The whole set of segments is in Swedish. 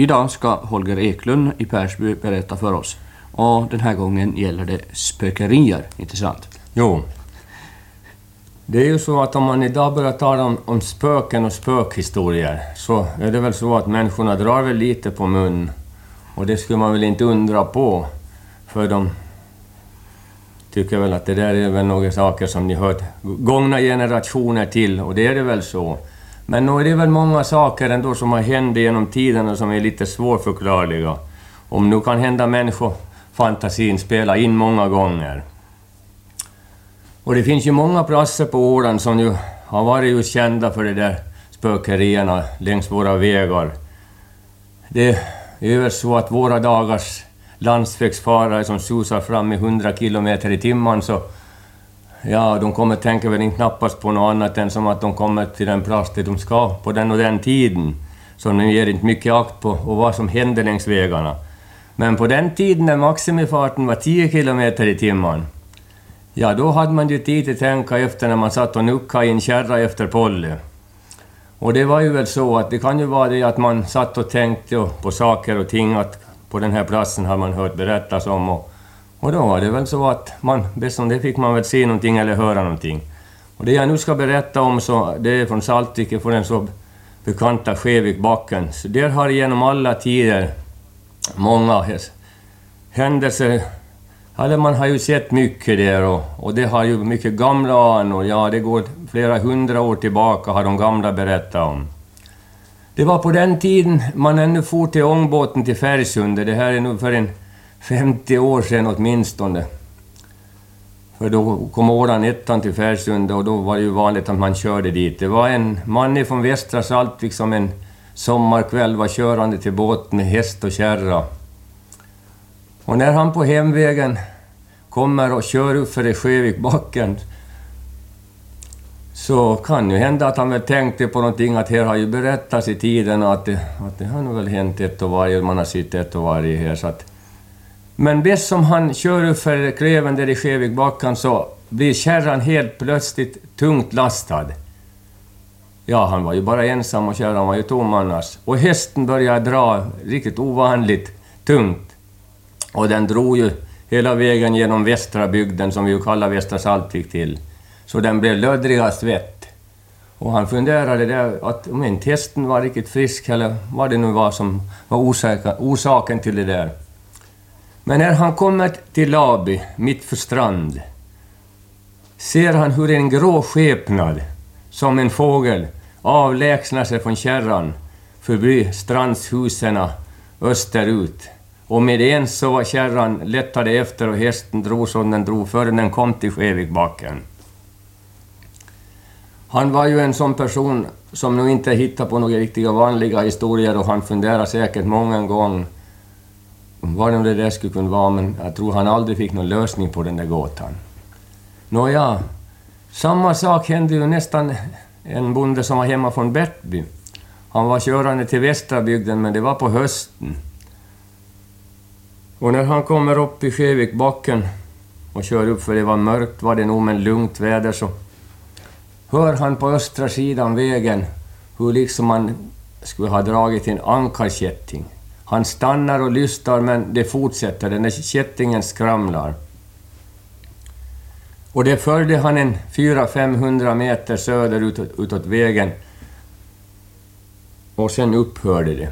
Idag ska Holger Eklund i Persby berätta för oss. Och den här gången gäller det spökerier, inte sant? Jo. Det är ju så att om man idag börjar tala om, om spöken och spökhistorier så är det väl så att människorna drar väl lite på mun. Och det skulle man väl inte undra på. För de tycker väl att det där är väl några saker som ni hört gångna generationer till och det är det väl så. Men nog är det väl många saker ändå som har hänt genom tiderna som är lite svårförklarliga. Om nu kan hända människofantasin spela in många gånger. Och det finns ju många platser på Åland som ju har varit just kända för de där spökerierna längs våra vägar. Det är väl så att våra dagars landsvägsfarare som susar fram i 100 kilometer i timmen så Ja, de kommer tänka väl knappast på något annat än som att de kommer till den plats där de ska på den och den tiden. Så de ger inte mycket akt på och vad som händer längs vägarna. Men på den tiden när maximifarten var 10 kilometer i timmen, ja då hade man ju tid att tänka efter när man satt och nuckade i en kärra efter Polly. Och det var ju väl så att det kan ju vara det att man satt och tänkte på saker och ting att på den här platsen har man hört berättas om och och då var det väl så att man, bäst som det fick man väl se någonting eller höra någonting. Och det jag nu ska berätta om så, det är från Saltvik, från den så bekanta Skevikbacken. Så där har genom alla tider många händelser... Eller man har ju sett mycket där och, och det har ju mycket gamla anor. Ja, det går flera hundra år tillbaka har de gamla berättat om. Det var på den tiden man ännu for till ångbåten till Färgsundet, Det här är nu för en 50 år sedan åtminstone. För då kom Åland ettan till Färsunda och då var det ju vanligt att man körde dit. Det var en man från Västra Saltvik som en sommarkväll var körande till båt med häst och kärra. Och när han på hemvägen kommer och kör upp för Sjövikbacken så kan ju hända att han väl tänkte på någonting att här har ju berättats i tiden att det, att det har nog väl hänt ett och varje, man har sett ett och varje här så att men bäst som han kör upp för Kleven där i Skevikbackan så blir kärran helt plötsligt tungt lastad. Ja, han var ju bara ensam och kärran var ju tom annars. Och hästen började dra riktigt ovanligt tungt. Och den drog ju hela vägen genom västra bygden, som vi ju kallar Västra Saltvik till. Så den blev löddrig av svett. Och han funderade där att om inte hästen var riktigt frisk, eller vad det nu var som var orsaken till det där. Men när han kommer till Laby, mitt för strand, ser han hur en grå skepnad, som en fågel, avlägsnar sig från kärran förbi strandshusen österut. Och med en så var kärran lättade efter och hästen drog som den drog förrän den kom till Skevikbacken. Han var ju en sån person som nog inte hittar på några riktiga vanliga historier och han funderade säkert många gånger vad nu det där skulle kunna vara, men jag tror han aldrig fick någon lösning på den där gåtan. Nåja, samma sak hände ju nästan en bonde som var hemma från Bertby. Han var körande till västra bygden, men det var på hösten. Och när han kommer upp i Skevikbacken och kör upp, för det var mörkt, var det nog men lugnt väder, så hör han på östra sidan vägen hur liksom man skulle ha dragit en ankarkätting. Han stannar och lyssnar, men det fortsätter. Den där kättingen skramlar. Och det förde han en 400-500 meter söderut utåt vägen. Och sen upphörde det.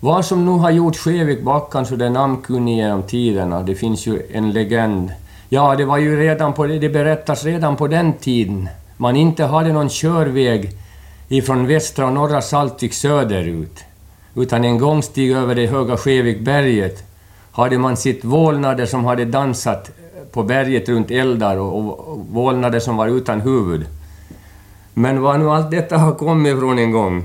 Vad som nu har gjort Skevikbackan så den namnkunnig genom tiderna, det finns ju en legend. Ja, det var ju redan på det berättas redan på den tiden. Man inte hade någon körväg ifrån västra och norra Saltvik söderut utan en gångstig över det höga Skevikberget hade man sett vålnader som hade dansat på berget runt eldar och, och vålnader som var utan huvud. Men var nu allt detta har kommit ifrån en gång,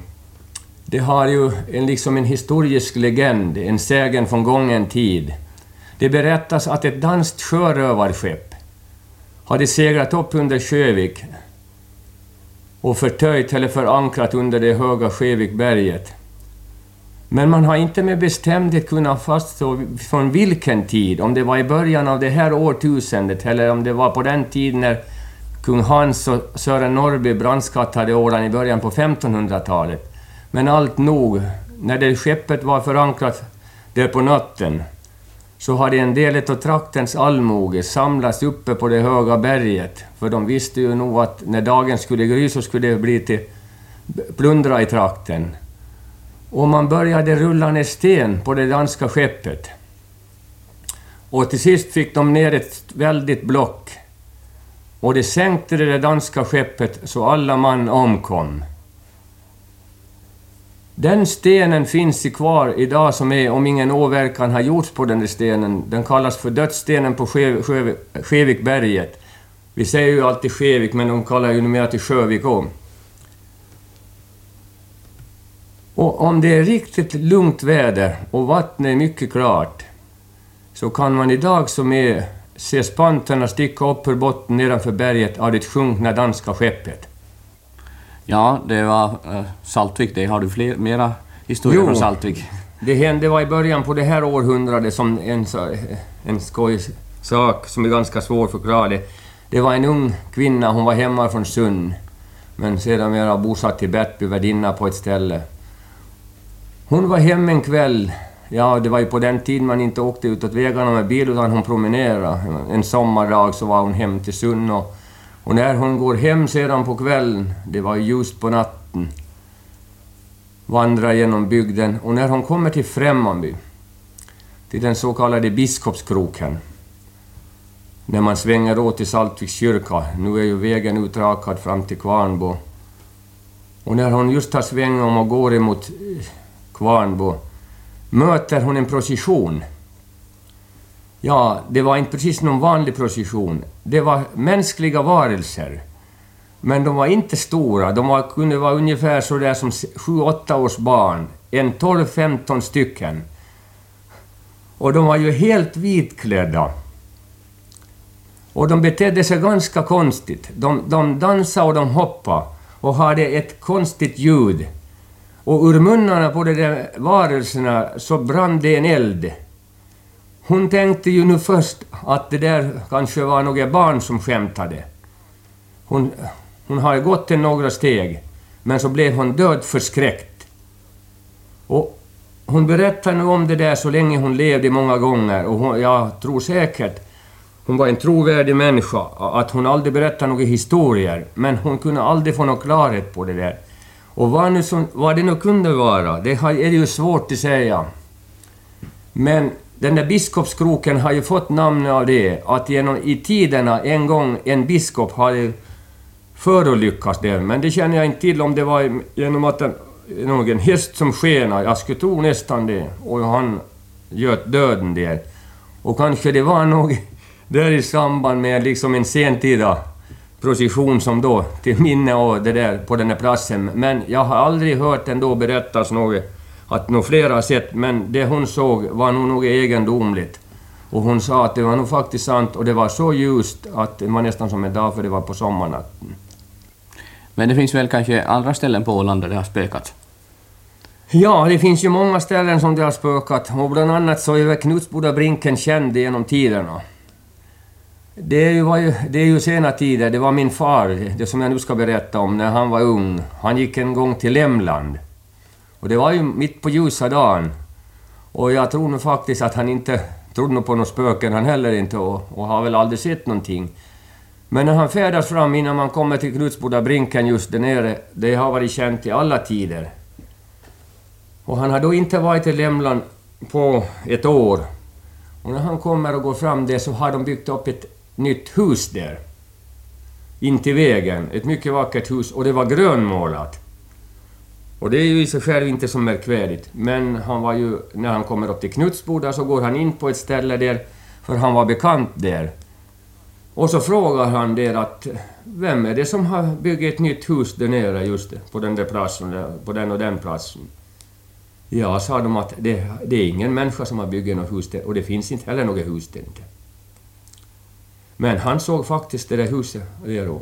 det har ju en, liksom en historisk legend, en sägen från gången tid. Det berättas att ett danskt sjörövarskepp hade segrat upp under Sjövik och förtöjt eller förankrat under det höga Skevikberget. Men man har inte med bestämdhet kunnat fastslå från vilken tid, om det var i början av det här årtusendet eller om det var på den tiden när kung Hans och Sören Norrby brandskattade Åland i början på 1500-talet. Men allt nog, när det skeppet var förankrat där på natten så hade en del av traktens allmoge samlats uppe på det höga berget. För de visste ju nog att när dagen skulle gry så skulle det bli till plundra i trakten. Och man började rulla ner sten på det danska skeppet. Och till sist fick de ner ett väldigt block. Och det sänkte det danska skeppet så alla man omkom. Den stenen finns kvar idag som är, om ingen åverkan har gjorts på den där stenen, den kallas för dödsstenen på Skevikberget. Vi säger ju alltid Skevik, men de kallar ju numera till Sjövik också. Och om det är riktigt lugnt väder och vattnet är mycket klart, så kan man idag som är se spanterna sticka upp ur botten nedanför berget av det sjunkna danska skeppet. Ja, det var uh, Saltvik det. Har du fler, mera historier från Saltvik? Det hände var i början på det här århundradet som en, en skojsak som är ganska svår att förklara. Det. var en ung kvinna, hon var hemma från Sund, men sedermera bosatt i Bettby, värdinna på ett ställe. Hon var hemma en kväll. Ja, det var ju på den tiden man inte åkte utåt vägarna med bil, utan hon promenerade. En sommardag så var hon hem till Sunne. och och när hon går hem sedan på kvällen, det var ljust på natten, vandrar genom bygden och när hon kommer till Främmanby, till den så kallade Biskopskroken, när man svänger åt till Saltviks kyrka, nu är ju vägen utrakad fram till Kvarnbo, och när hon just har svängt om och går emot Kvarnbo, möter hon en procession Ja, det var inte precis någon vanlig procession. Det var mänskliga varelser. Men de var inte stora. De var, kunde vara ungefär så där som 7-8 års barn. En 12-15 stycken. Och de var ju helt vitklädda. Och de betedde sig ganska konstigt. De, de dansade och de hoppade och hade ett konstigt ljud. Och ur munnarna på de där varelserna så brann det en eld. Hon tänkte ju nu först att det där kanske var några barn som skämtade. Hon, hon hade gått en några steg, men så blev hon död förskräckt. Och hon berättade nu om det där så länge hon levde många gånger och hon, jag tror säkert hon var en trovärdig människa, att hon aldrig berättade några historier, men hon kunde aldrig få någon klarhet på det där. Och vad, nu som, vad det nu kunde vara, det är ju svårt att säga. Men den där biskopskroken har ju fått namnet av det, att genom i tiderna en gång en biskop hade förolyckats där, men det känner jag inte till om det var genom att en, någon häst som skenade, jag skulle tro nästan det, och han göt döden där. Och kanske det var något där i samband med liksom en sentida procession som då, till minne av det där på den där platsen. Men jag har aldrig hört ändå berättas något att nog flera har sett, men det hon såg var nog något egendomligt. Och hon sa att det var nog faktiskt sant och det var så ljust att det var nästan som en dag för det var på sommarnatten. Men det finns väl kanske andra ställen på Åland där det har spökat? Ja, det finns ju många ställen som det har spökat och bland annat så är väl Knutsbodabrinken känd genom tiderna. Det är, ju, det är ju sena tider, det var min far, det som jag nu ska berätta om, när han var ung. Han gick en gång till Lämland. Och det var ju mitt på ljusa dagen. Och jag tror nog faktiskt att han inte trodde på några spöken han heller inte och, och har väl aldrig sett någonting. Men när han färdas fram innan man kommer till Knutsbodabrinken just där nere, det har varit känt i alla tider. Och han har då inte varit i Lämland på ett år. Och när han kommer och går fram där så har de byggt upp ett nytt hus där. In till vägen. Ett mycket vackert hus och det var grönmålat. Och det är ju i sig själv inte så märkvärdigt. Men han var ju, när han kommer upp till Knutsboda så går han in på ett ställe där, för han var bekant där. Och så frågar han där att vem är det som har byggt ett nytt hus där nere just på den där platsen, på den och den platsen? Ja, sa de att det, det är ingen människa som har byggt något hus där och det finns inte heller något hus där inte. Men han såg faktiskt det där huset där då.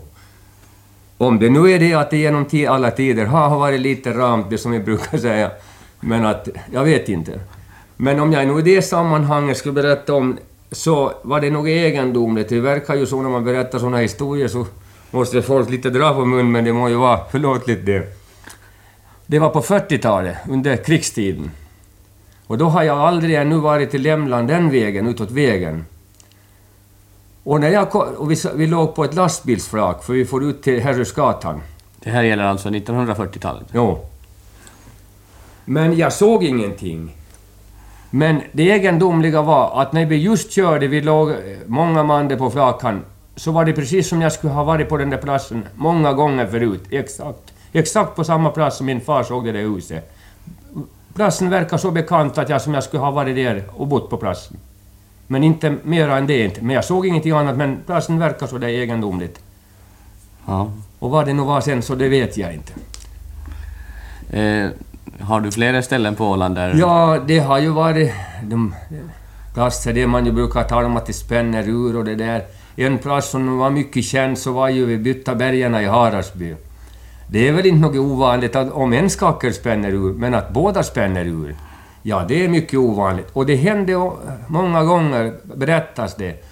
om det nu är det att det genom alla tider har varit lite ramt, det som vi brukar säga, men att jag vet inte. Men om jag nu i det sammanhanget skulle berätta om så var det något egendomligt. Det verkar ju så när man berättar såna historier så måste folk lite dra på mun, men det må ju vara förlåtligt det. Det var på 40-talet, under krigstiden. Och då har jag aldrig ännu varit i Lämland den vägen, utåt vägen. Och, när jag kom, och vi, vi låg på ett lastbilsflak, för vi får ut till Herrhusgatan. Det här gäller alltså 1940-talet. Jo. Men jag såg ingenting. Men det egendomliga var att när vi just körde, vi låg många man på flakan, så var det precis som jag skulle ha varit på den där platsen många gånger förut. Exakt. Exakt på samma plats som min far såg det där huset. Platsen verkar så bekant att jag som jag skulle ha varit där och bott på platsen. Men inte mera än det inte. Men jag såg ingenting annat, men platsen verkar så där egendomligt. Ja. Och vad det nu var sen, så det vet jag inte. Eh, har du flera ställen på Åland där... Ja, det har ju varit de platser där man ju brukar att det spänner ur och det där. En plats som var mycket känd så var ju vid Byttabergarna i Hararsby. Det är väl inte något ovanligt att om en skakel spänner ur, men att båda spänner ur. Ja, det är mycket ovanligt. Och det hände många gånger, berättas det,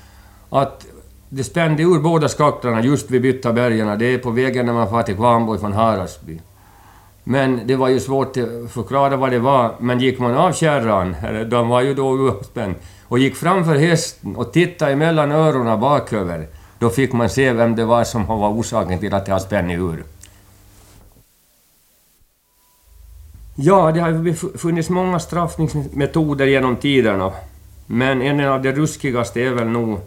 att det spände ur båda skaklarna just vid Byttabergarna. Det är på vägen när man far till Kvarnborg från Harasby. Men det var ju svårt att förklara vad det var. Men gick man av kärran, de var ju då uppspänd, och gick framför hästen och tittade emellan öronen baköver, då fick man se vem det var som var orsaken till att det har spänt ur. Ja, det har funnits många straffningsmetoder genom tiderna. Men en av de ruskigaste är väl nog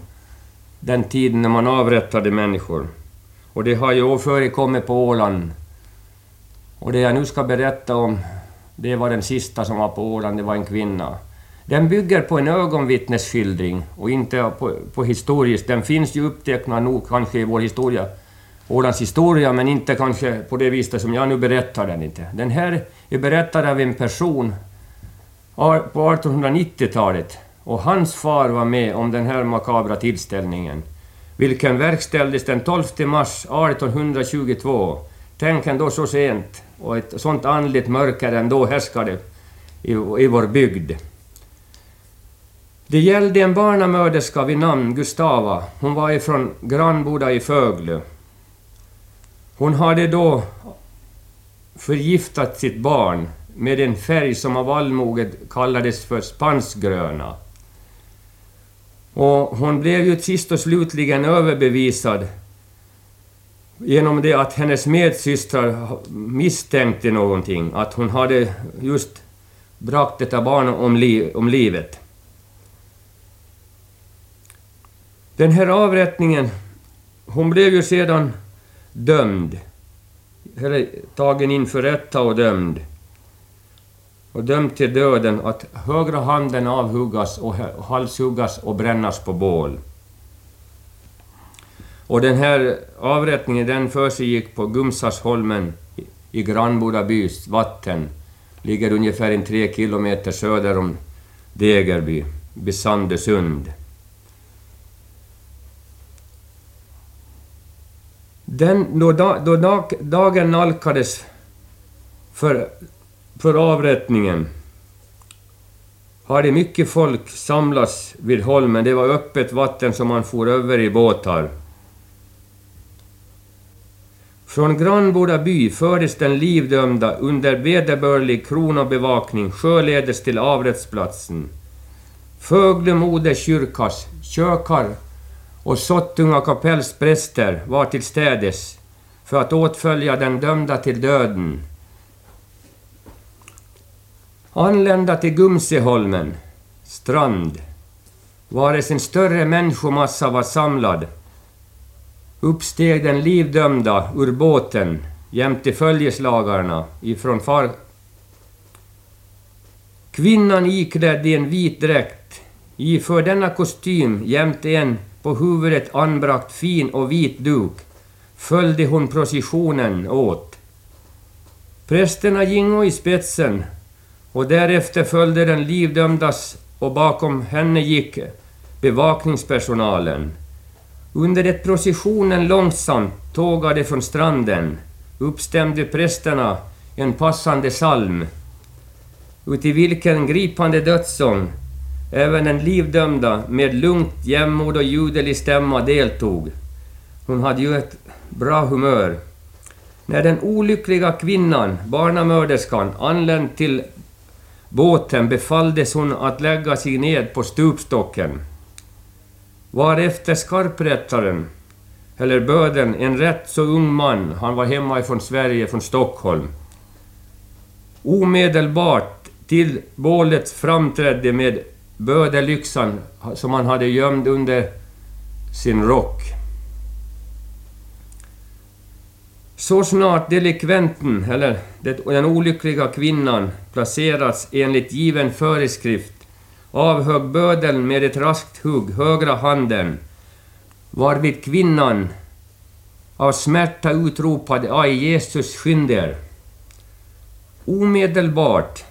den tiden när man avrättade människor. Och det har ju förekommit på Åland. Och det jag nu ska berätta om, det var den sista som var på Åland, det var en kvinna. Den bygger på en ögonvittnesskildring och inte på, på historiskt. Den finns ju upptecknad nog kanske i vår historia, Ålands historia, men inte kanske på det viset som jag nu berättar den inte. Den här är berättad av en person på 1890-talet och hans far var med om den här makabra tillställningen, vilken verkställdes den 12 mars 1822. Tänk ändå så sent, och ett sånt andligt mörker ändå härskade i, i vår bygd. Det gällde en barnamörderska vid namn Gustava. Hon var ifrån Grannboda i Föglö. Hon hade då förgiftat sitt barn med en färg som av allmoget kallades för spansgröna. Och hon blev ju sist och slutligen överbevisad genom det att hennes medsystrar misstänkte någonting, att hon hade just bragt detta barn om, li om livet. Den här avrättningen, hon blev ju sedan dömd, eller tagen inför rätta och dömd. Och dömd till döden att högra handen avhuggas och halshuggas och brännas på bål. Och den här avrättningen den försiggick på Gumsasholmen i Grannboda bys vatten. Ligger ungefär en tre kilometer söder om Degerby, vid Sandösund. Den, då, då dag, dagen nalkades för, för avrättningen hade mycket folk samlats vid holmen. Det var öppet vatten som man for över i båtar. Från Grannboda by fördes den livdömda under vederbörlig kronobevakning sjöledes till avrättsplatsen. Fögde moderkyrkas kyrkas kökar och Sottunga kapells präster var till städes för att åtfölja den dömda till döden. Anlända till Gumseholmen, strand, vares en större människomassa var samlad, uppsteg den livdömda ur båten jämte följeslagarna ifrån far... Kvinnan iklädd i en vit dräkt, iför denna kostym jämte en på huvudet anbragt fin och vit duk, följde hon processionen åt. Prästerna gingo i spetsen och därefter följde den livdömdas och bakom henne gick bevakningspersonalen. Under det processionen långsamt tågade från stranden uppstämde prästerna en passande psalm, uti vilken gripande dödssång Även den livdömda med lugnt jämnmod och ljudlig stämma deltog. Hon hade ju ett bra humör. När den olyckliga kvinnan, barnamörderskan, anlänt till båten befalldes hon att lägga sig ned på stupstocken. Varefter skarprättaren, eller böden, en rätt så ung man, han var hemma ifrån Sverige, från Stockholm, omedelbart till bålet framträdde med bödelyxan som han hade gömd under sin rock. Så snart delikventen, eller den olyckliga kvinnan, placerats enligt given föreskrift avhögg bödeln med ett raskt hugg högra handen, varvid kvinnan av smärta utropade ”Aj, Jesus, skynda er!” Omedelbart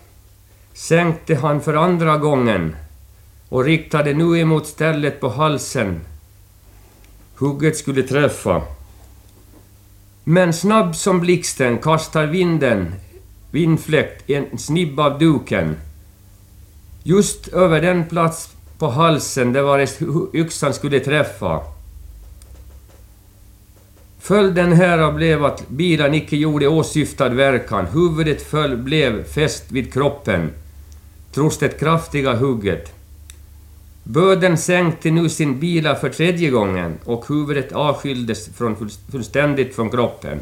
sänkte han för andra gången och riktade nu emot stället på halsen. Hugget skulle träffa. Men snabb som blixten kastar vinden, vindfläkt, en snibb av duken. Just över den plats på halsen där var yxan skulle träffa. Följden härav blev att bilen icke gjorde åsyftad verkan. Huvudet föll, blev fäst vid kroppen, trots det kraftiga hugget. Böden sänkte nu sin bila för tredje gången och huvudet avskildes från, fullständigt från kroppen.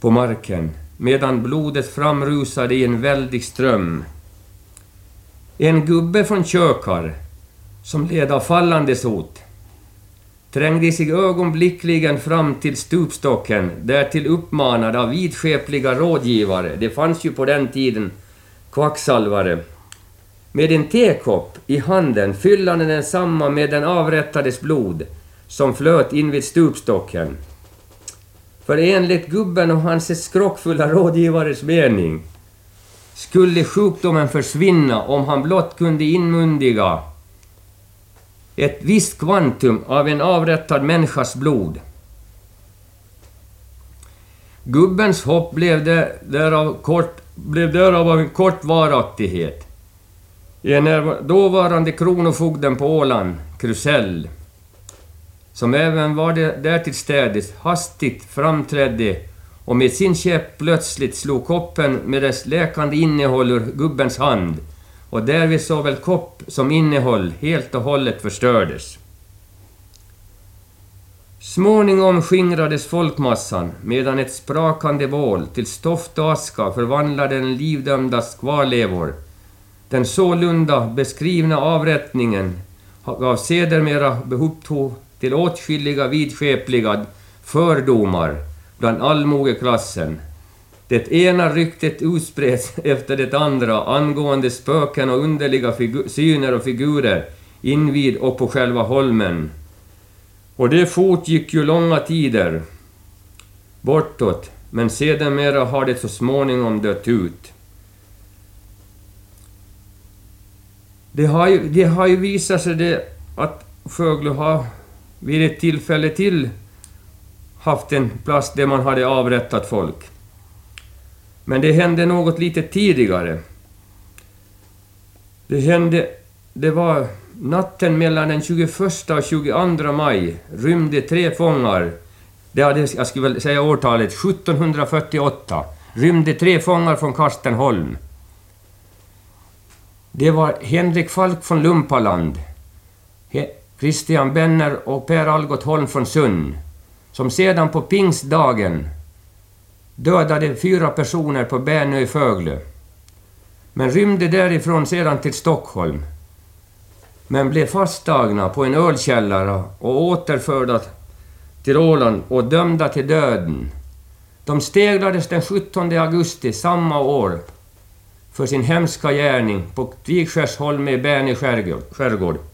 På marken, medan blodet framrusade i en väldig ström. En gubbe från Kökar, som led av fallande sot, trängde sig ögonblickligen fram till stupstocken, därtill uppmanad av vidskepliga rådgivare, det fanns ju på den tiden kvacksalvare, med en tekopp i handen fyllande den samma med den avrättades blod, som flöt in vid stupstocken. För enligt gubben och hans skrockfulla rådgivares mening skulle sjukdomen försvinna om han blott kunde inmundiga ett visst kvantum av en avrättad människas blod. Gubbens hopp blev, därav, kort, blev därav av en kort varaktighet. En dåvarande kronofogden på Åland, Krusell, som även var där till städes, hastigt framträdde och med sin käpp plötsligt slog koppen med dess läkande innehåll ur gubbens hand och därvid såväl kopp som innehåll helt och hållet förstördes. Småningom skingrades folkmassan medan ett sprakande bål till stoft och aska förvandlade den livdömdas kvarlevor. Den sålunda beskrivna avrättningen gav sedermera upphov till åtskilliga vidskepliga fördomar bland allmogeklassen det ena ryktet utspreds efter det andra angående spöken och underliga syner och figurer invid och på själva holmen. Och det fortgick ju långa tider bortåt, men sedermera har det så småningom dött ut. Det har ju, det har ju visat sig det att Sjöglo har vid ett tillfälle till haft en plats där man hade avrättat folk. Men det hände något lite tidigare. Det hände... Det var natten mellan den 21 och 22 maj rymde tre fångar. Det hade, jag skulle väl säga årtalet 1748. Rymde tre fångar från Kastenholm. Det var Henrik Falk från Lumpaland, Christian Benner och Per Algot Holm från Sund, som sedan på pingstdagen dödade fyra personer på Bärnö i Föglö, men rymde därifrån sedan till Stockholm, men blev fasttagna på en ölkällare och återförda till Åland och dömda till döden. De steglades den 17 augusti samma år för sin hemska gärning på Vikskärsholme i Bärnö skärgård.